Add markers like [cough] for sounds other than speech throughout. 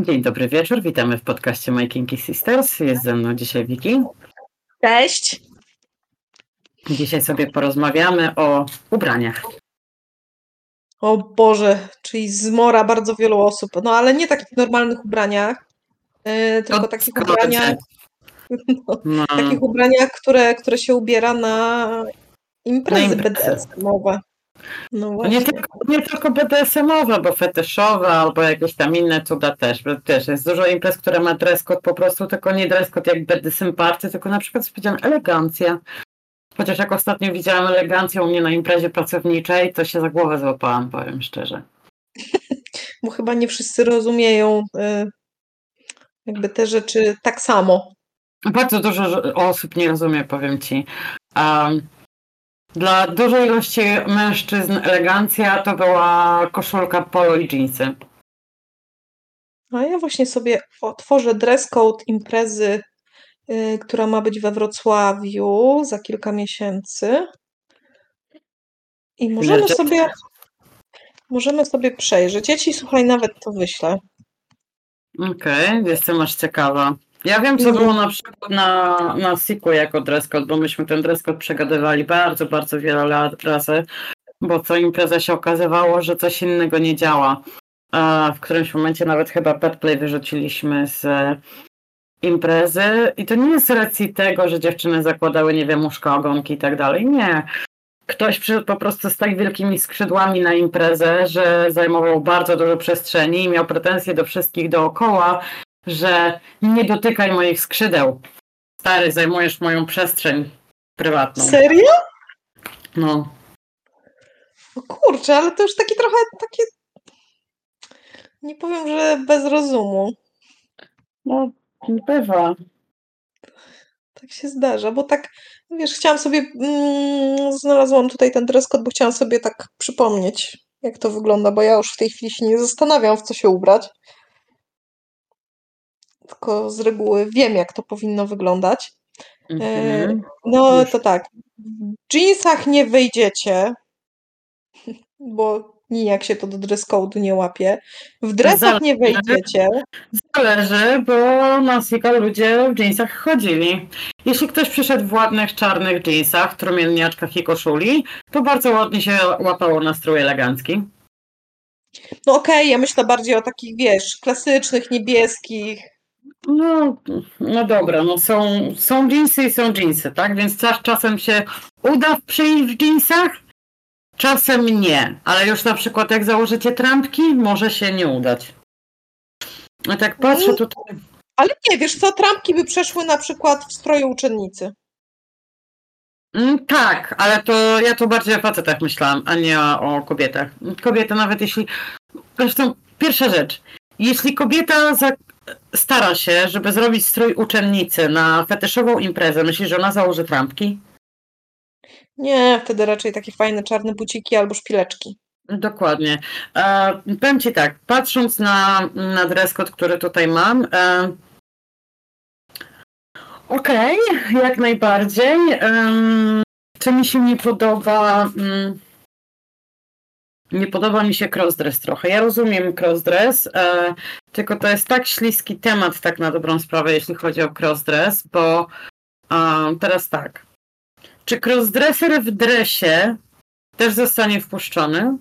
Dzień dobry wieczór, witamy w podcaście My Kinky Sisters. Jest ze mną dzisiaj Wiki. Cześć. Dzisiaj sobie porozmawiamy o ubraniach. O Boże, czyli zmora bardzo wielu osób. No ale nie takich normalnych ubraniach, yy, tylko To takich ubraniach, [laughs] no, No, takich ubraniach, które, które się ubiera na imprezy Na imprezy. BDSM-owe. No właśnie. nie tylko, nie tylko BDSM-owe, bo fetyszowe albo jakieś tam inne cuda też. Bo też jest dużo imprez, które ma dress code po prostu, tylko nie dress code jak BDSM party, tylko na przykład powiedziałam elegancja. Chociaż jak ostatnio widziałam elegancję u mnie na imprezie pracowniczej, to się za głowę złapałam, powiem szczerze. [laughs] Bo chyba nie wszyscy rozumieją yy, jakby te rzeczy tak samo. Bardzo dużo osób nie rozumie, powiem ci. Um, dla dużej ilości mężczyzn elegancja to była koszulka polo i dżinsy. A ja właśnie sobie otworzę dress code imprezy, y, która ma być we Wrocławiu za kilka miesięcy. I możemy sobie, możemy sobie przejrzeć. Ja ci słuchaj, nawet to wyślę. Okej, jestem aż ciekawa. Ja wiem, co Mhm. było na przykład na, na Siku jako dress code, bo myśmy ten dress code przegadywali bardzo, bardzo wiele lat razy, bo co impreza się okazywało, że coś innego nie działa. A w którymś momencie nawet chyba petplay wyrzuciliśmy z e, imprezy i to nie jest z racji tego, że dziewczyny zakładały, nie wiem, łóżka, ogonki i tak dalej. Nie. Ktoś przyszedł po prostu z tak wielkimi skrzydłami na imprezę, że zajmował bardzo dużo przestrzeni i miał pretensje do wszystkich dookoła, że nie dotykaj moich skrzydeł. Stary, zajmujesz moją przestrzeń prywatną. Serio? No. O kurczę, ale to już takie trochę takie. Nie powiem, że bez rozumu. No, bywa. Tak się zdarza, bo tak, wiesz, chciałam sobie, mm, znalazłam tutaj ten dress code, bo chciałam sobie tak przypomnieć, jak to wygląda, bo ja już w tej chwili się nie zastanawiam, w co się ubrać. Tylko z reguły wiem, jak to powinno wyglądać. Mhm. No Już. to tak, w jeansach nie wyjdziecie, bo nijak się to do dress code'u nie łapie. W dresach nie wejdziecie. Zależy, bo na Sika ludzie w jeansach chodzili. Jeśli ktoś przyszedł w ładnych, czarnych jeansach, trumienniaczkach i koszuli, to bardzo ładnie się łapało na strój elegancki. No okej, ja myślę bardziej o takich, wiesz, klasycznych, niebieskich. No, no dobra, no są, są jeansy i są jeansy, tak? Więc czas, czasem się uda przyjść w jeansach, czasem nie. Ale już na przykład jak założycie trampki, może się nie udać. A tak patrzę tutaj. Ale nie, wiesz co, trampki by przeszły na przykład w stroju uczennicy. Mm, tak, ale to ja tu bardziej o facetach myślałam, a nie o, o kobietach. Kobieta nawet jeśli... Zresztą pierwsza rzecz. Jeśli kobieta za... stara się, żeby zrobić strój uczennicy na fetyszową imprezę, myślisz, że ona założy trampki? Nie, wtedy raczej takie fajne czarne buciki albo szpileczki. Dokładnie. E, powiem Ci tak, patrząc na, na dress code, który tutaj mam, e, okej, jak najbardziej. Em, co mi się nie podoba? mm, nie podoba mi się crossdress trochę. Ja rozumiem crossdress, e, tylko to jest tak śliski temat, tak na dobrą sprawę, jeśli chodzi o crossdress, bo e, teraz tak. Czy crossdresser w dresie też zostanie wpuszczony?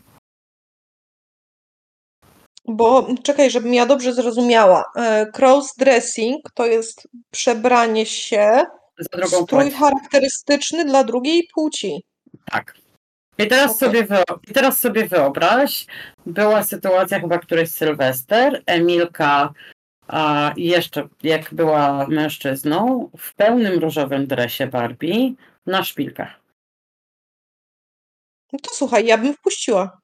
Bo czekaj, żebym ja dobrze zrozumiała. E, Cross-dressing to jest przebranie się Za drugą strój płeć. charakterystyczny dla drugiej płci. Tak. I teraz, Okej. sobie wyo- I teraz sobie wyobraź, była sytuacja chyba któryś Sylwester, Emilka a jeszcze jak była mężczyzną, w pełnym różowym dresie Barbie na szpilkach. No to słuchaj, ja bym wpuściła.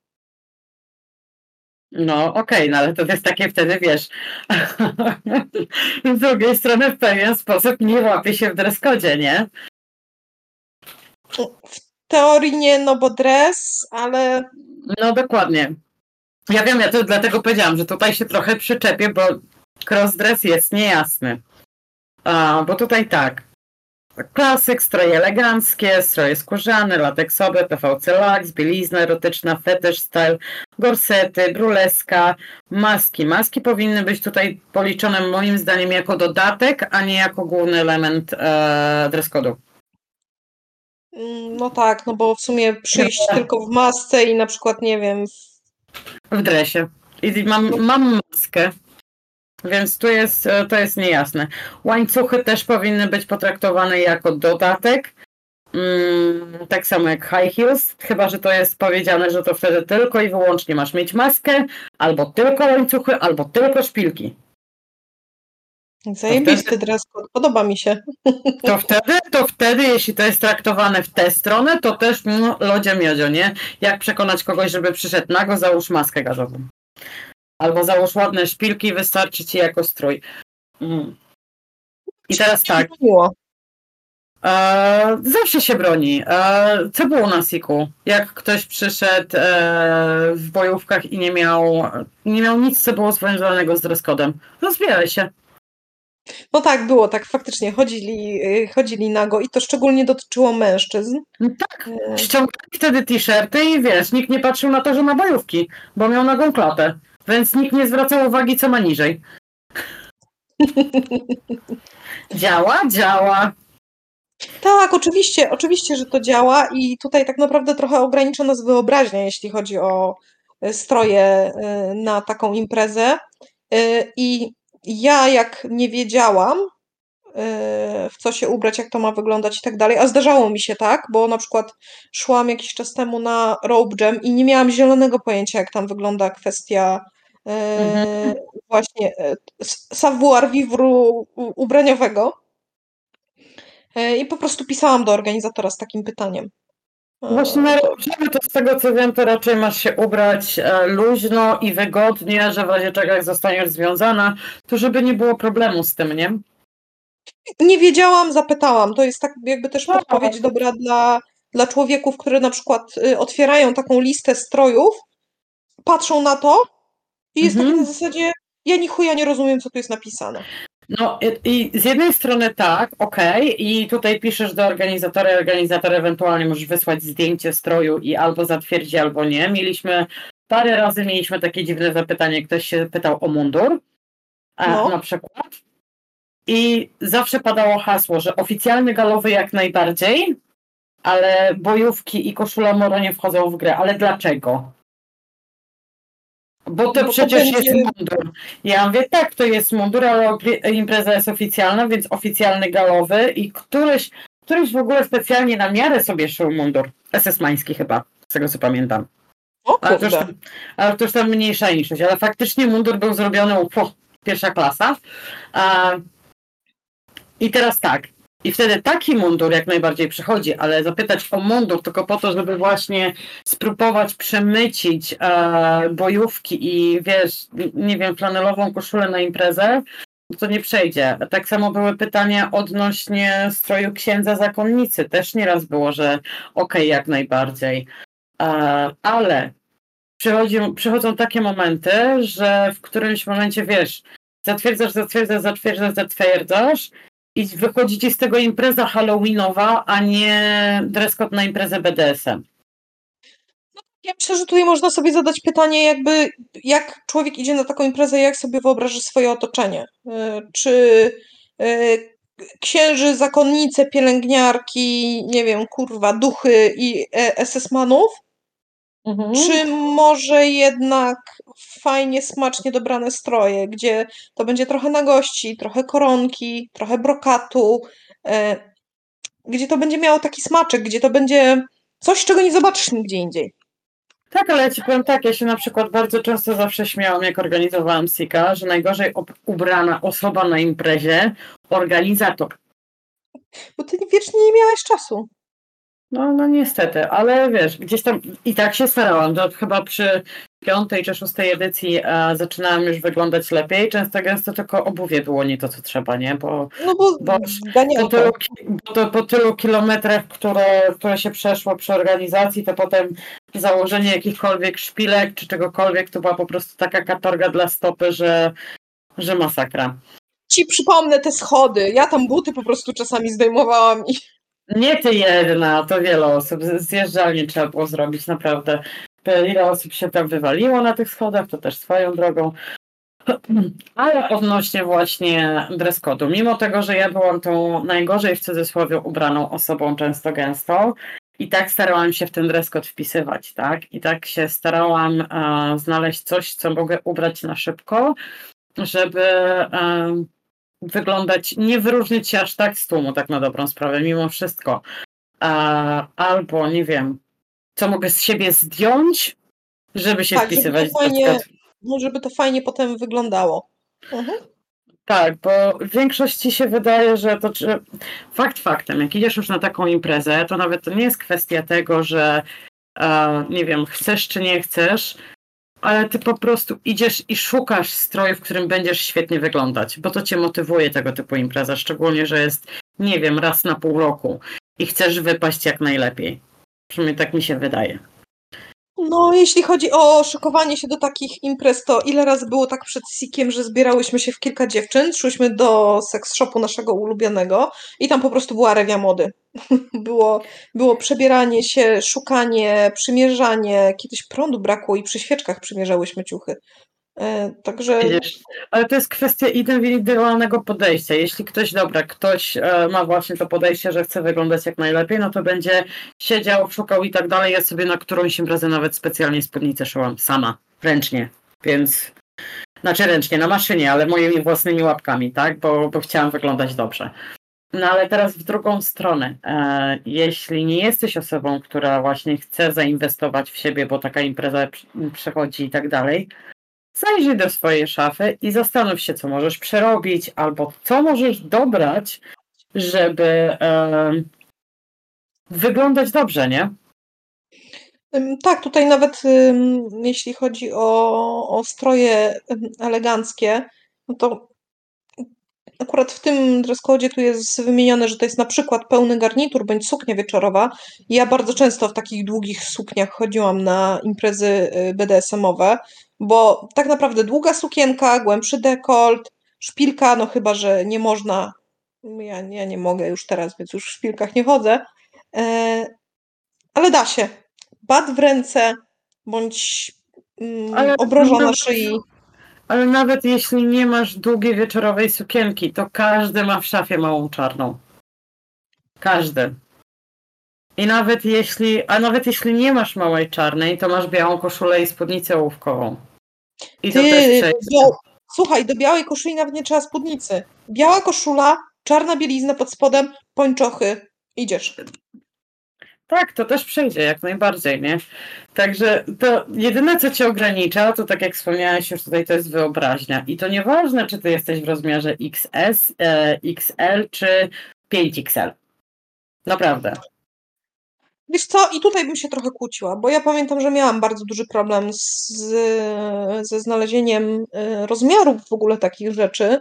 No okej, no ale to jest takie wtedy, wiesz, [laughs] z drugiej strony w pewien sposób nie łapie się w dreskodzie, nie? W teorii nie, no bo dres, ale No dokładnie. Ja wiem, ja to dlatego powiedziałam, że tutaj się trochę przyczepię, bo crossdress jest niejasny. A, bo tutaj tak. klasyk, stroje eleganckie, stroje skórzane, lateksowe, PVC lax, bielizna erotyczna, fetish style, gorsety, bruleska, maski. Maski powinny być tutaj policzone moim zdaniem jako dodatek, a nie jako główny element e, dress code'u. Mm, No tak, no bo w sumie przyjść Dobra. [laughs] tylko w masce i na przykład, nie wiem, w- W dresie. I mam, mam maskę. Więc tu jest, e, to jest niejasne. Łańcuchy też powinny być potraktowane jako dodatek. Mm, tak samo jak high heels, chyba że to jest powiedziane, że to wtedy tylko i wyłącznie masz mieć maskę, albo tylko łańcuchy, albo tylko szpilki. Zajebisty dress code, podoba mi się. To wtedy, to wtedy, jeśli to jest traktowane w tę stronę, to też no, lodzie miodzio, nie? Jak przekonać kogoś, żeby przyszedł nago, załóż maskę gazową. Albo załóż ładne szpilki i wystarczy ci jako strój. Mm. I teraz tak, e, zawsze się broni. E, co było na Siku? Jak ktoś przyszedł e, w bojówkach i nie miał, nie miał nic, co było związanego z dress-codem. Rozbieraj się. No tak, było tak, faktycznie chodzili, y, chodzili nago i to szczególnie dotyczyło mężczyzn. No tak, E, ściągali wtedy t-shirty i wiesz, nikt nie patrzył na to, że ma bojówki, bo miał nagą klatę. Więc nikt nie zwracał uwagi, co ma niżej. [laughs] działa, działa. Tak, oczywiście, oczywiście, że to działa i tutaj tak naprawdę trochę ogranicza nas wyobraźnia, jeśli chodzi o y, stroje y, na taką imprezę. I ja jak nie wiedziałam, y, w co się ubrać, jak to ma wyglądać i tak dalej, a zdarzało mi się tak, bo na przykład szłam jakiś czas temu na Rope Jam i nie miałam zielonego pojęcia, jak tam wygląda kwestia y, Mhm. właśnie s- savoir vivre ubraniowego. E, I po prostu pisałam do organizatora z takim pytaniem. Właśnie na rowerze, to z tego co wiem, to raczej masz się ubrać e, luźno i wygodnie, że w razie czego jak zostaniesz związana, to żeby nie było problemu z tym, nie? Nie wiedziałam, zapytałam. To jest tak jakby też Tak. podpowiedź dobra dla, dla człowieków, które na przykład y, otwierają taką listę strojów, patrzą na to i jest Mhm. takie na zasadzie, ja ni chuja nie rozumiem, co tu jest napisane. No i, z jednej strony tak, okej, i tutaj piszesz do organizatora, organizator ewentualnie możesz wysłać zdjęcie stroju i albo zatwierdzi, albo nie. Mieliśmy, parę razy mieliśmy takie dziwne zapytanie, ktoś się pytał o mundur, a, No. na przykład. I zawsze padało hasło, że oficjalny galowy jak najbardziej, ale bojówki i koszula moro nie wchodzą w grę. Ale dlaczego? Bo to Bo to przecież będzie- jest mundur. Ja mówię, tak, to jest mundur, ale impreza jest oficjalna, więc oficjalny galowy i któryś, któryś w ogóle specjalnie na miarę sobie szył mundur. SS-mański chyba, z tego co pamiętam. O Ale to, już tam, ale to już tam mniejsza niższość, ale faktycznie mundur był zrobiony u po, pierwsza klasa. A, I teraz tak. I wtedy taki mundur jak najbardziej przychodzi, ale zapytać o mundur tylko po to, żeby właśnie spróbować przemycić e, bojówki i wiesz, nie wiem, flanelową koszulę na imprezę, to nie przejdzie. Tak samo były pytania odnośnie stroju księdza zakonnicy. Też nieraz było, że okej, jak najbardziej. E, ale przychodzi, przychodzą takie momenty, że w którymś momencie wiesz, zatwierdzasz, zatwierdzasz, zatwierdzasz, zatwierdzasz i wychodzi ci z tego impreza halloweenowa, a nie dress code na imprezę BDSM. Ja myślę, że tutaj można sobie zadać pytanie, jakby jak człowiek idzie na taką imprezę, jak sobie wyobraża swoje otoczenie. Y, Czy y, księży, zakonnice, pielęgniarki, nie wiem, kurwa, duchy i e, SS-manów, czy może jednak fajnie, smacznie dobrane stroje, gdzie to będzie trochę nagości, trochę koronki, trochę brokatu, e, gdzie to będzie miało taki smaczek, gdzie to będzie coś, czego nie zobaczysz nigdzie indziej. Tak, ale ja ci powiem tak, ja się na przykład bardzo często zawsze śmiałam, jak organizowałam Sika, że najgorzej ubrana osoba na imprezie, organizator. Bo ty wiecznie nie miałeś czasu. No, no niestety, ale wiesz, gdzieś tam i tak się starałam. To chyba przy piątej czy szóstej edycji e, zaczynałam już wyglądać lepiej. Często gęsto tylko obuwie było nie to, co trzeba, nie? Bo No bo, Bo- ganianka. po tylu, bo to, po tylu kilometrach, które, które się przeszło przy organizacji, to potem założenie jakichkolwiek szpilek czy czegokolwiek to była po prostu taka katorga dla stopy, że, że masakra. ci przypomnę te schody. Ja tam buty po prostu czasami zdejmowałam i Nie ty jedna, to wiele osób. Zjeżdżalnie trzeba było zrobić, naprawdę. Ile osób się tam wywaliło na tych schodach, to też swoją drogą. Ale odnośnie właśnie dress code'u, mimo tego, że ja byłam tą najgorzej w cudzysłowie ubraną osobą często gęsto i tak starałam się w ten dress code wpisywać, tak? I tak się starałam e, znaleźć coś, co mogę ubrać na szybko, żeby e, wyglądać, nie wyróżnić się aż tak z tłumu, tak na dobrą sprawę, mimo wszystko. A, albo, nie wiem, co mogę z siebie zdjąć, żeby się Tak, żeby to wpisywać fajnie- no, żeby to fajnie potem wyglądało. Mhm. Tak, bo w większości się wydaje, że to fakt faktem, jak idziesz już na taką imprezę, to nawet to nie jest kwestia tego, że e, nie wiem, chcesz czy nie chcesz, ale ty po prostu idziesz i szukasz stroju, w którym będziesz świetnie wyglądać, bo to cię motywuje tego typu impreza, szczególnie, że jest, nie wiem, raz na pół roku i chcesz wypaść jak najlepiej. Przynajmniej tak mi się wydaje. No, jeśli chodzi o szykowanie się do takich imprez, to ile razy było tak przed Sikiem, że zbierałyśmy się w kilka dziewczyn, szłyśmy do seks shopu naszego ulubionego i tam po prostu była rewia mody. [laughs] Było, było przebieranie się, szukanie, przymierzanie. Kiedyś prądu brakło i przy świeczkach przymierzałyśmy ciuchy. E, Także ale to jest kwestia indywidualnego podejścia. Jeśli ktoś, dobra, ktoś e, ma właśnie to podejście, że chce wyglądać jak najlepiej, no to będzie siedział, szukał i tak dalej. Ja sobie na którąś imprezę nawet specjalnie spódnicę szyłam sama, ręcznie, więc znaczy ręcznie, na maszynie, ale moimi własnymi łapkami, tak, bo, bo chciałam wyglądać dobrze. No ale teraz w drugą stronę. E, jeśli nie jesteś osobą, która właśnie chce zainwestować w siebie, bo taka impreza przychodzi i tak dalej, zajrzyj do swojej szafy i zastanów się, co możesz przerobić, albo co możesz dobrać, żeby em, wyglądać dobrze, nie? Tak, tutaj nawet jeśli chodzi o, o stroje eleganckie, no to akurat w tym dress tu jest wymienione, że to jest na przykład pełny garnitur bądź suknia wieczorowa. Ja bardzo często w takich długich sukniach chodziłam na imprezy y, BDSM-owe, bo tak naprawdę długa sukienka, głębszy dekolt, szpilka, no chyba, że nie można, ja, ja nie mogę już teraz, więc już w szpilkach nie chodzę, e, ale da się bat w ręce bądź mm, Ale- obroża na szyi. Ale nawet jeśli nie masz długiej wieczorowej sukienki, to każdy ma w szafie małą czarną. Każdy. I nawet jeśli, a nawet jeśli nie masz małej czarnej, to masz białą koszulę i spódnicę ołówkową. I to też Ty, do, słuchaj, do białej koszuli nawet nie trzeba spódnicy. Biała koszula, czarna bielizna pod spodem, pończochy. Idziesz. Tak, to też przejdzie jak najbardziej, nie? Także to jedyne, co cię ogranicza, to tak jak wspomniałeś już tutaj, to jest wyobraźnia. I to nieważne, czy ty jesteś w rozmiarze XS, e, XL czy 5XL. Naprawdę. Wiesz co, i tutaj bym się trochę kłóciła, bo ja pamiętam, że miałam bardzo duży problem z, ze znalezieniem y, rozmiarów w ogóle takich rzeczy.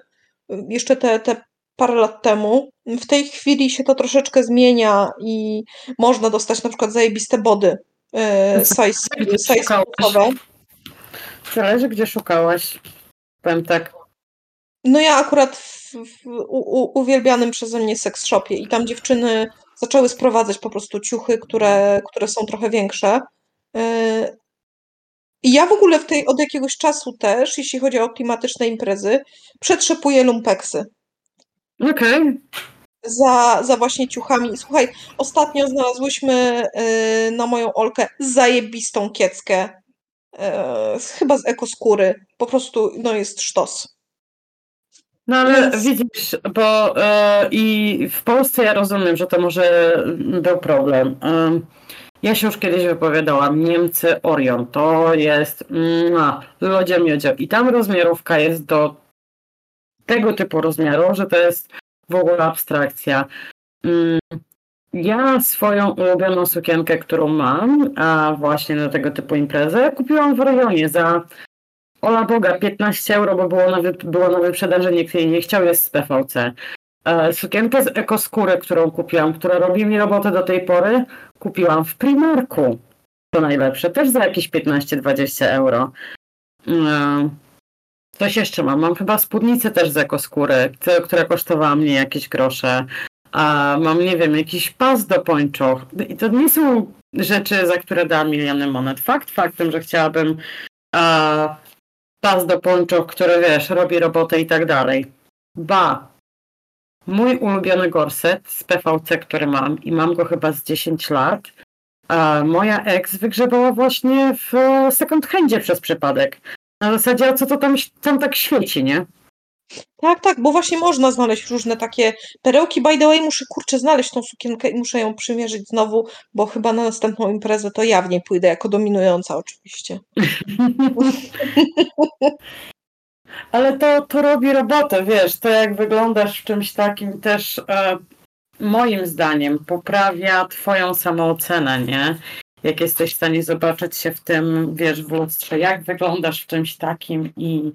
Jeszcze te, te parę lat temu. W tej chwili się to troszeczkę zmienia i można dostać na przykład zajebiste body y, size, size. Zależy, gdzie szukałaś. Powiem tak. No ja akurat w, w u, u, uwielbianym przeze mnie seks shopie i tam dziewczyny zaczęły sprowadzać po prostu ciuchy, które, które są trochę większe. Yy, I ja w ogóle w tej, od jakiegoś czasu też, jeśli chodzi o klimatyczne imprezy, przetrzepuję lumpeksy Okej. za, za właśnie ciuchami. Słuchaj, ostatnio znalazłyśmy yy, na moją Olkę zajebistą kieckę, yy, chyba z ekoskóry. Po prostu, no jest sztos. No ale Więc- widzisz, bo e, i w Polsce ja rozumiem, że to może był problem. Ja się już kiedyś wypowiadałam, Niemcy Orion, to jest mm, lodzie miodzio i tam rozmiarówka jest do tego typu rozmiaru, że to jest w ogóle abstrakcja. Mm, Ja swoją ulubioną sukienkę, którą mam, a właśnie do tego typu imprezę, kupiłam w Orionie za Ola Boga, 15 euro, bo było na, wy, było na wyprzedaży, nikt jej nie chciał, jest z PVC. E, sukienkę z ekoskóry, którą kupiłam, która robi mi robotę do tej pory, kupiłam w Primarku. To najlepsze, też za jakieś 15-20 euro. E, Coś jeszcze mam. Mam chyba spódnicę też z ekoskóry, która kosztowała mnie jakieś grosze. A mam, nie wiem, jakiś pas do pończoch. I to nie są rzeczy, za które dałam miliony monet. Fakt faktem, że chciałabym a, pas do pończoch, który wiesz, robi robotę i tak dalej. Ba, mój ulubiony gorset z PVC, który mam i mam go chyba z 10 lat, a moja ex wygrzebała właśnie w e, second handzie przez przypadek. Na zasadzie, a co to tam, tam tak świeci, nie? Tak, tak, bo właśnie można znaleźć różne takie perełki. By the way, muszę kurczę znaleźć tą sukienkę i muszę ją przymierzyć znowu, bo chyba na następną imprezę to ja w niej pójdę jako dominująca oczywiście. [laughs] Ale to, to robi robotę, wiesz, to jak wyglądasz w czymś takim też e, moim zdaniem poprawia twoją samoocenę, nie? Jak jesteś w stanie zobaczyć się w tym, wiesz, w lustrze, jak wyglądasz w czymś takim i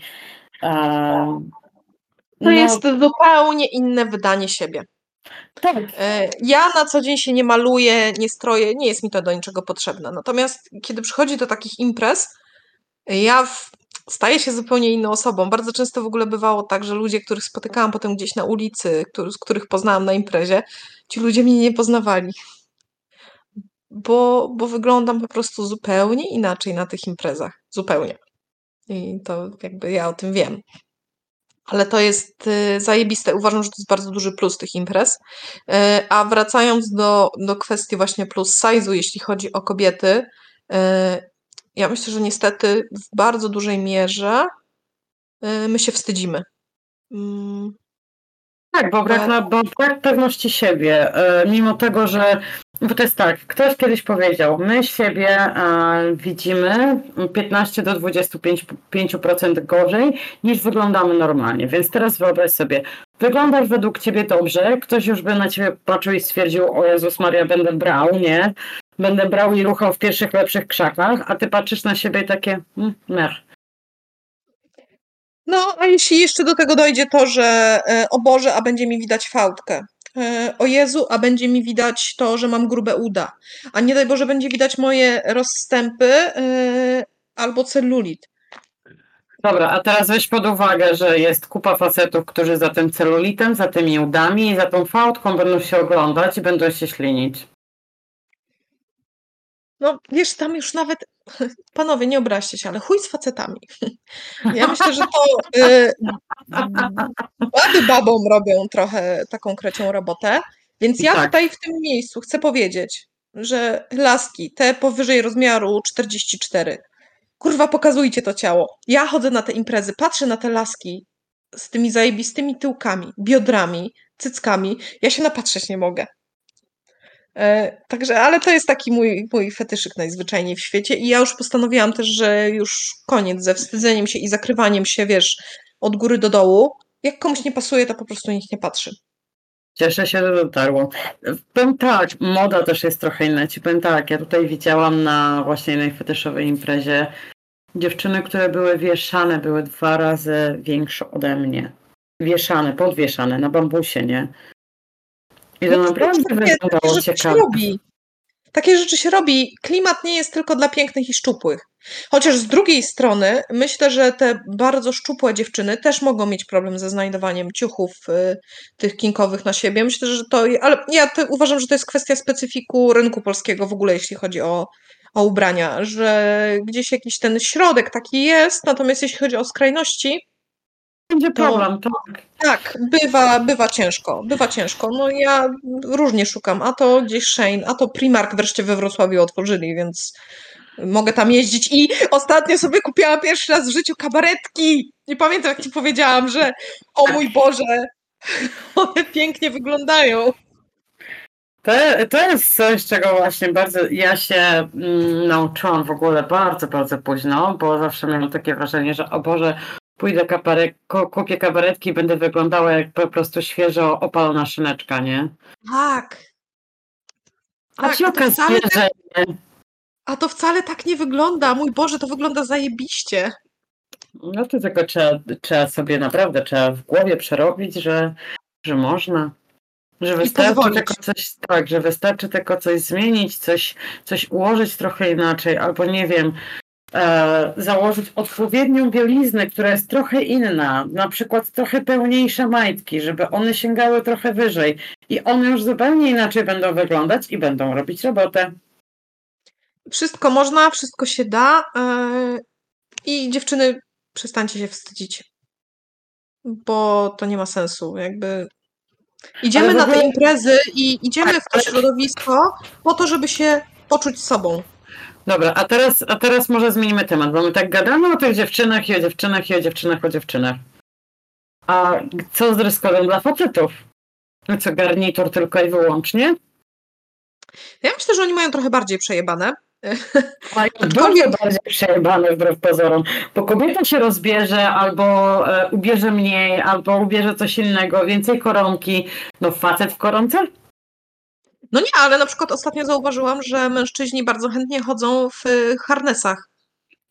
e, To no, jest zupełnie inne wydanie siebie. tak, E, Ja na co dzień się nie maluję, nie stroję, nie jest mi to do niczego potrzebne. Natomiast kiedy przychodzi do takich imprez, ja w, staję się zupełnie inną osobą. Bardzo często w ogóle bywało tak, że ludzie, których spotykałam potem gdzieś na ulicy, który, których poznałam na imprezie, ci ludzie mnie nie poznawali. Bo, bo wyglądam po prostu zupełnie inaczej na tych imprezach. Zupełnie. I to jakby ja o tym wiem. Ale to jest y, zajebiste. Uważam, że to jest bardzo duży plus tych imprez. Y, A wracając do, do kwestii właśnie plus size'u, jeśli chodzi o kobiety, y, ja myślę, że niestety w bardzo dużej mierze my się wstydzimy. Tak, bo brak, na- bo brak pewności siebie, e, mimo tego, że. Bo to jest tak, ktoś kiedyś powiedział, my siebie e, widzimy 15 do 25% gorzej niż wyglądamy normalnie. Więc teraz wyobraź sobie, wyglądasz według ciebie dobrze, ktoś już by na ciebie patrzył i stwierdził, o Jezus Maria, będę brał, nie? Będę brał i ruchał w pierwszych lepszych krzakach, a ty patrzysz na siebie takie, mm, mech. No, a jeśli jeszcze do tego dojdzie to, że e, o Boże, a będzie mi widać fałdkę. E, O Jezu, a będzie mi widać to, że mam grube uda. A nie daj Boże, będzie widać moje rozstępy e, albo celulit. Dobra, a teraz weź pod uwagę, że jest kupa facetów, którzy za tym celulitem, za tymi udami i za tą fałdką będą się oglądać i będą się ślinić. No, wiesz, tam już nawet, panowie, nie obraźcie się, ale chuj z facetami. [laughs] Ja myślę, że to y, baby babom robią trochę taką krecią robotę, więc ja Tak. tutaj w tym miejscu chcę powiedzieć, że laski, te powyżej rozmiaru 44, kurwa, pokazujcie to ciało. Ja chodzę na te imprezy, patrzę na te laski z tymi zajebistymi tyłkami, biodrami, cyckami, ja się napatrzeć nie mogę. E, Także, ale to jest taki mój, mój fetyszyk najzwyczajniej w świecie i ja już postanowiłam też, że już koniec ze wstydzeniem się i zakrywaniem się, wiesz, od góry do dołu. Jak komuś nie pasuje, to po prostu niech nie patrzy. Cieszę się, że dotarło. Powiem tak, moda też jest trochę inna. Ci powiem tak, ja tutaj widziałam na właśnie jednej fetyszowej imprezie dziewczyny, które były wieszane, były dwa razy większe ode mnie. Wieszane, podwieszane na bambusie, nie? I to No, naprawdę wyglądało ciekawe. robi. Takie rzeczy się robi. Klimat nie jest tylko dla pięknych i szczupłych. Chociaż z drugiej strony myślę, że te bardzo szczupłe dziewczyny też mogą mieć problem ze znajdowaniem ciuchów y, tych kinkowych na siebie. Myślę, że to. Ale ja to uważam, że to jest kwestia specyfiku rynku polskiego w ogóle, jeśli chodzi o, o ubrania, że gdzieś jakiś ten środek taki jest, natomiast jeśli chodzi o skrajności, Będzie To- problem, tak. tak, bywa, bywa ciężko, bywa ciężko. No ja różnie szukam, a to gdzieś Shane, a to Primark wreszcie we Wrocławiu otworzyli, więc mogę tam jeździć i ostatnio sobie kupiłam pierwszy raz w życiu kabaretki. Nie pamiętam jak ci powiedziałam, że o mój Boże, [laughs] one pięknie wyglądają. To, to jest coś, czego właśnie bardzo ja się mm, nauczyłam w ogóle bardzo, bardzo późno, bo zawsze miałam takie wrażenie, że o Boże, pójdę kabarek, ku- kupię kabaretki i będę wyglądała jak po prostu świeżo opalona szyneczka, nie? Tak. A Tak, wcale okazuje, że A to wcale tak nie wygląda. Mój Boże, to wygląda zajebiście. no to tylko trzeba, trzeba sobie naprawdę, trzeba w głowie przerobić, że, że można. Że wystarczy tylko coś, tak, że wystarczy tylko coś zmienić, coś, coś ułożyć trochę inaczej, albo nie wiem, e, założyć odpowiednią bieliznę, która jest trochę inna, na przykład trochę pełniejsze majtki, żeby one sięgały trochę wyżej i one już zupełnie inaczej będą wyglądać i będą robić robotę. Wszystko można, wszystko się da. e, I dziewczyny, przestańcie się wstydzić. Bo to nie ma sensu. Jakby idziemy w na ogóle- te imprezy i idziemy w to Ale- środowisko po to, żeby się poczuć sobą. Dobra, a teraz, a teraz może zmienimy temat, bo my tak gadamy o tych dziewczynach i o dziewczynach i o dziewczynach, o dziewczynach. A co z dress-codem dla facetów? No co, garnitur tylko i wyłącznie? Ja myślę, że oni mają trochę bardziej przejebane. [laughs] Mają dużo bardziej przejebane wbrew pozorom, bo kobieta się rozbierze albo e, ubierze mniej, albo ubierze coś innego, więcej koronki. No facet w koronce? No nie, ale na przykład ostatnio zauważyłam, że mężczyźni bardzo chętnie chodzą w y, harnesach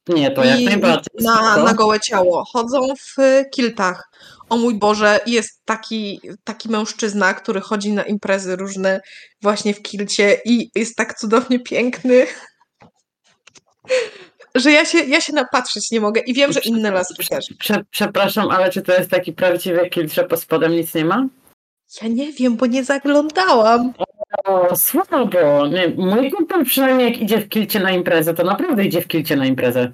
Nie, to jak najbardziej. na, na gołe ciało. Chodzą w y, kiltach. O mój Boże, jest taki, taki mężczyzna, który chodzi na imprezy różne właśnie w kilcie i jest tak cudownie piękny, [laughs] że ja się, ja się napatrzeć nie mogę i wiem, że inne laski też. Prze, przepraszam, ale czy to jest taki prawdziwy kilt, że pod spodem nic nie ma? Ja nie wiem, bo nie zaglądałam. O, słabo. Nie, mój kumpel przynajmniej jak idzie w kilcie na imprezę, to naprawdę idzie w kilcie na imprezę.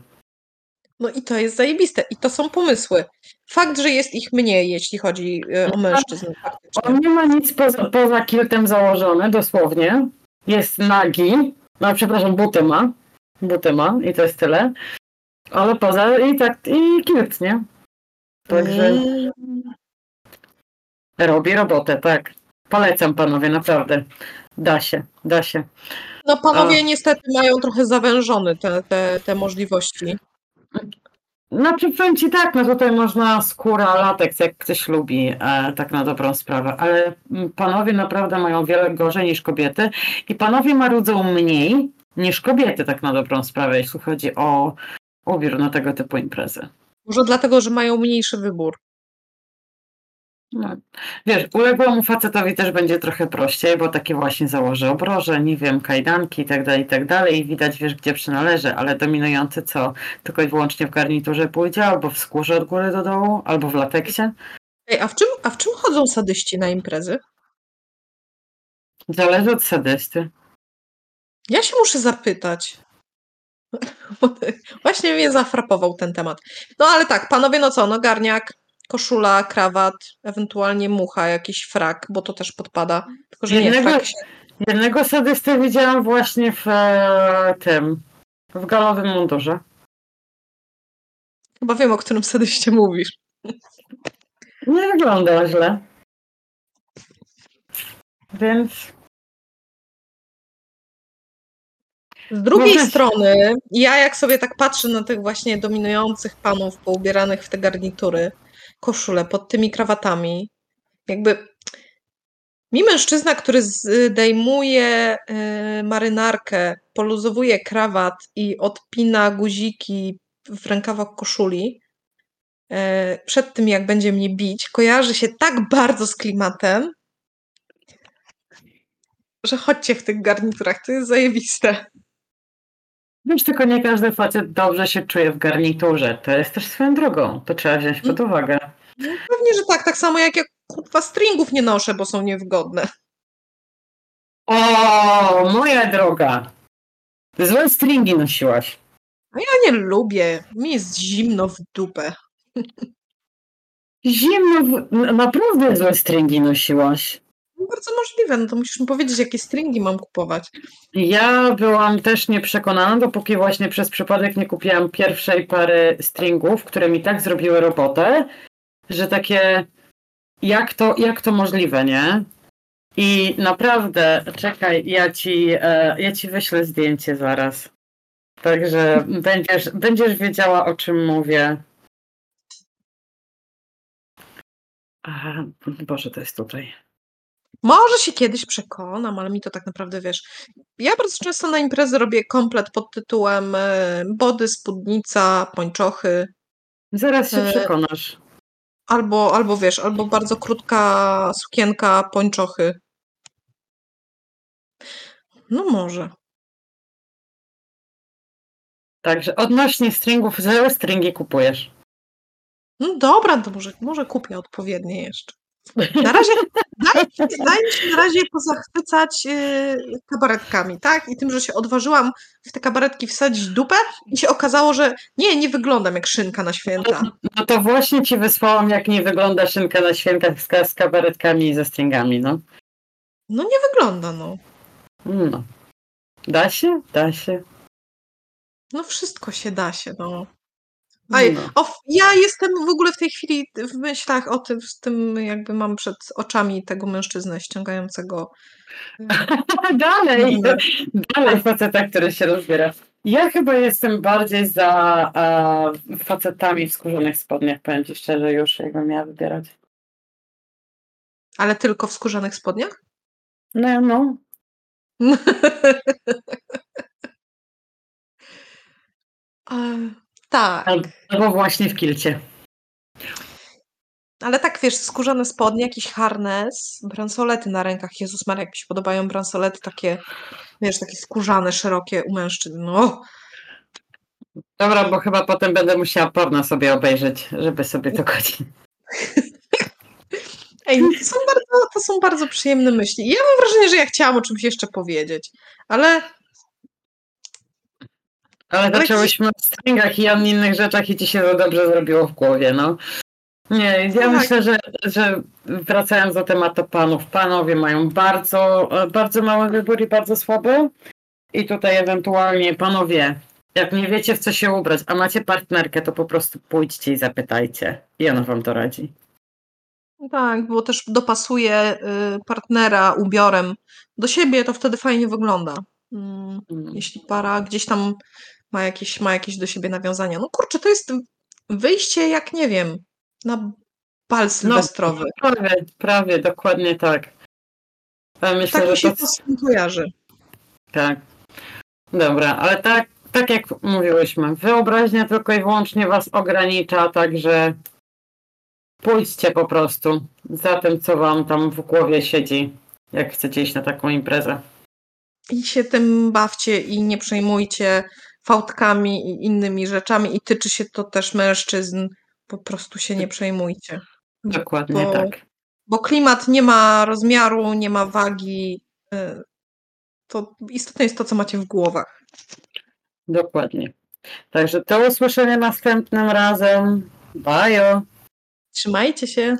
No i to jest zajebiste. I to są pomysły. Fakt, że jest ich mniej, jeśli chodzi y, o mężczyzn. faktycznie. On nie ma nic poza, poza kiltem założone, dosłownie. Jest nagi. No, przepraszam, buty ma. Buty ma i to jest tyle. Ale poza i tak, i kilt, nie? Także Mm. robi robotę, tak. Polecam panowie, naprawdę. Da się, da się. No panowie niestety mają trochę zawężone te, te, te możliwości. Znaczy powiem ci tak, no tutaj można skóra, lateks, jak ktoś lubi, e, tak na dobrą sprawę, ale mm, panowie naprawdę mają wiele gorzej niż kobiety i panowie marudzą mniej niż kobiety, tak na dobrą sprawę, jeśli chodzi o ubiór na tego typu imprezy. Może dlatego, że mają mniejszy wybór. No. Wiesz, uległemu facetowi też będzie trochę prościej, bo takie właśnie założy obroże, nie wiem, kajdanki i tak dalej, i tak dalej i widać, wiesz, gdzie przynależy, ale dominujący co? Tylko i wyłącznie w garniturze pójdzie, albo w skórze od góry do dołu, albo w lateksie? Ej, a w czym, a w czym chodzą sadyści na imprezy? Zależy od sadysty. Ja się muszę zapytać. [laughs] Właśnie mnie zafrapował ten temat. No ale tak, panowie, no co, no garniak, koszula, krawat, ewentualnie mucha, jakiś frak, bo to też podpada. Tylko, że nie, Jednego- frak się... Jednego sadystę widziałam właśnie w e, tym, w galowym mundurze. Chyba wiem, o którym sadyście mówisz. Nie wygląda źle. Więc Z drugiej Może- strony, ja jak sobie tak patrzę na tych właśnie dominujących panów poubieranych w te garnitury, koszule pod tymi krawatami, jakby mi mężczyzna, który zdejmuje y, marynarkę, poluzowuje krawat i odpina guziki w rękawach koszuli, y, przed tym jak będzie mnie bić, kojarzy się tak bardzo z klimatem, że chodźcie w tych garniturach, to jest zajebiste. Wiesz, tylko nie każdy facet dobrze się czuje w garniturze. To jest też swoją drogą. To trzeba wziąć pod uwagę. Pewnie, że tak, tak samo jak ja kurwa stringów nie noszę, bo są niewygodne. O, moja droga! Złe stringi nosiłaś. Ja nie lubię, mi jest zimno w dupę. [laughs] Zimno, w... naprawdę złe stringi nosiłaś. Bardzo możliwe, no to musisz mi powiedzieć, jakie stringi mam kupować. Ja byłam też nieprzekonana, dopóki właśnie przez przypadek nie kupiłam pierwszej pary stringów, które mi tak zrobiły robotę, że takie jak to, jak to możliwe, nie? I naprawdę, czekaj, ja ci, e, ja ci wyślę zdjęcie zaraz. Także będziesz, będziesz wiedziała, o czym mówię. Aha, Boże, to jest tutaj. Może się kiedyś przekonam, ale mi to tak naprawdę wiesz. Ja bardzo często na imprezy robię komplet pod tytułem e, body, spódnica, pończochy, Zaraz się E, przekonasz. albo, albo wiesz, albo bardzo krótka sukienka, pończochy. No może. Także odnośnie stringów, zero stringi kupujesz. No dobra, to może, może kupię odpowiednie jeszcze. Na razie [laughs] daj, daj mi się na razie pozachwycać yy, kabaretkami, tak? I tym, że się odważyłam w te kabaretki wsadzić dupę i się okazało, że nie, nie wyglądam jak szynka na święta. No to właśnie ci wysłałam, jak nie wygląda szynka na świętach z, z kabaretkami i ze stringami, no. No nie wygląda, no. no. Da się? Da się. No wszystko się da się, no. Aj, No. o, ja jestem w ogóle w tej chwili w myślach o tym, z tym jakby mam przed oczami tego mężczyznę ściągającego. [laughs] dalej, Dobra. dalej faceta, który się rozbiera. Ja chyba jestem bardziej za a, facetami w skórzanych spodniach, powiem ci szczerze, już jakbym miała wybierać. Ale tylko w skórzanych spodniach? No, no. [laughs] E, tak, Albo, właśnie w kilcie. ale tak wiesz, skórzane spodnie, jakiś harnes, bransolety na rękach. Jezus Maria, jak mi się podobają bransolety takie, wiesz, takie skórzane, szerokie u mężczyzn. No, Dobra, bo chyba potem będę musiała porno sobie obejrzeć, żeby sobie to godzić. [laughs] Ej, to są, bardzo, to są bardzo przyjemne myśli. Ja mam wrażenie, że ja chciałam o czymś jeszcze powiedzieć, ale Ale zaczęłyśmy o stringach i o innych rzeczach i ci się to dobrze zrobiło w głowie, no. Nie, ja Tak. myślę, że, że wracając do tematu panów, panowie mają bardzo, bardzo mały wybór i bardzo słaby. I tutaj ewentualnie panowie, jak nie wiecie w co się ubrać, a macie partnerkę, to po prostu pójdźcie i zapytajcie. I ona wam to radzi. tak, bo też dopasuje y, partnera ubiorem do siebie, to wtedy fajnie wygląda. Mm, Mm. Jeśli para gdzieś tam ma jakieś, ma jakieś do siebie nawiązania. No kurczę, to jest wyjście jak, nie wiem, na bal sylwestrowy. Prawie, prawie, dokładnie tak. Ja myślę, tak mi się to to z tym kojarzy. Tak. Dobra, ale tak, tak jak mówiłyśmy, wyobraźnia tylko i wyłącznie was ogranicza, także pójdźcie po prostu za tym, co wam tam w głowie siedzi, jak chcecie iść na taką imprezę. I się tym bawcie i nie przejmujcie fałdkami i innymi rzeczami i tyczy się to też mężczyzn. Po prostu się nie przejmujcie. Dokładnie Bo- tak. Bo klimat nie ma rozmiaru, nie ma wagi. y, To istotne jest to, co macie w głowach. Dokładnie. Także do usłyszenia następnym razem. Bajo! Trzymajcie się.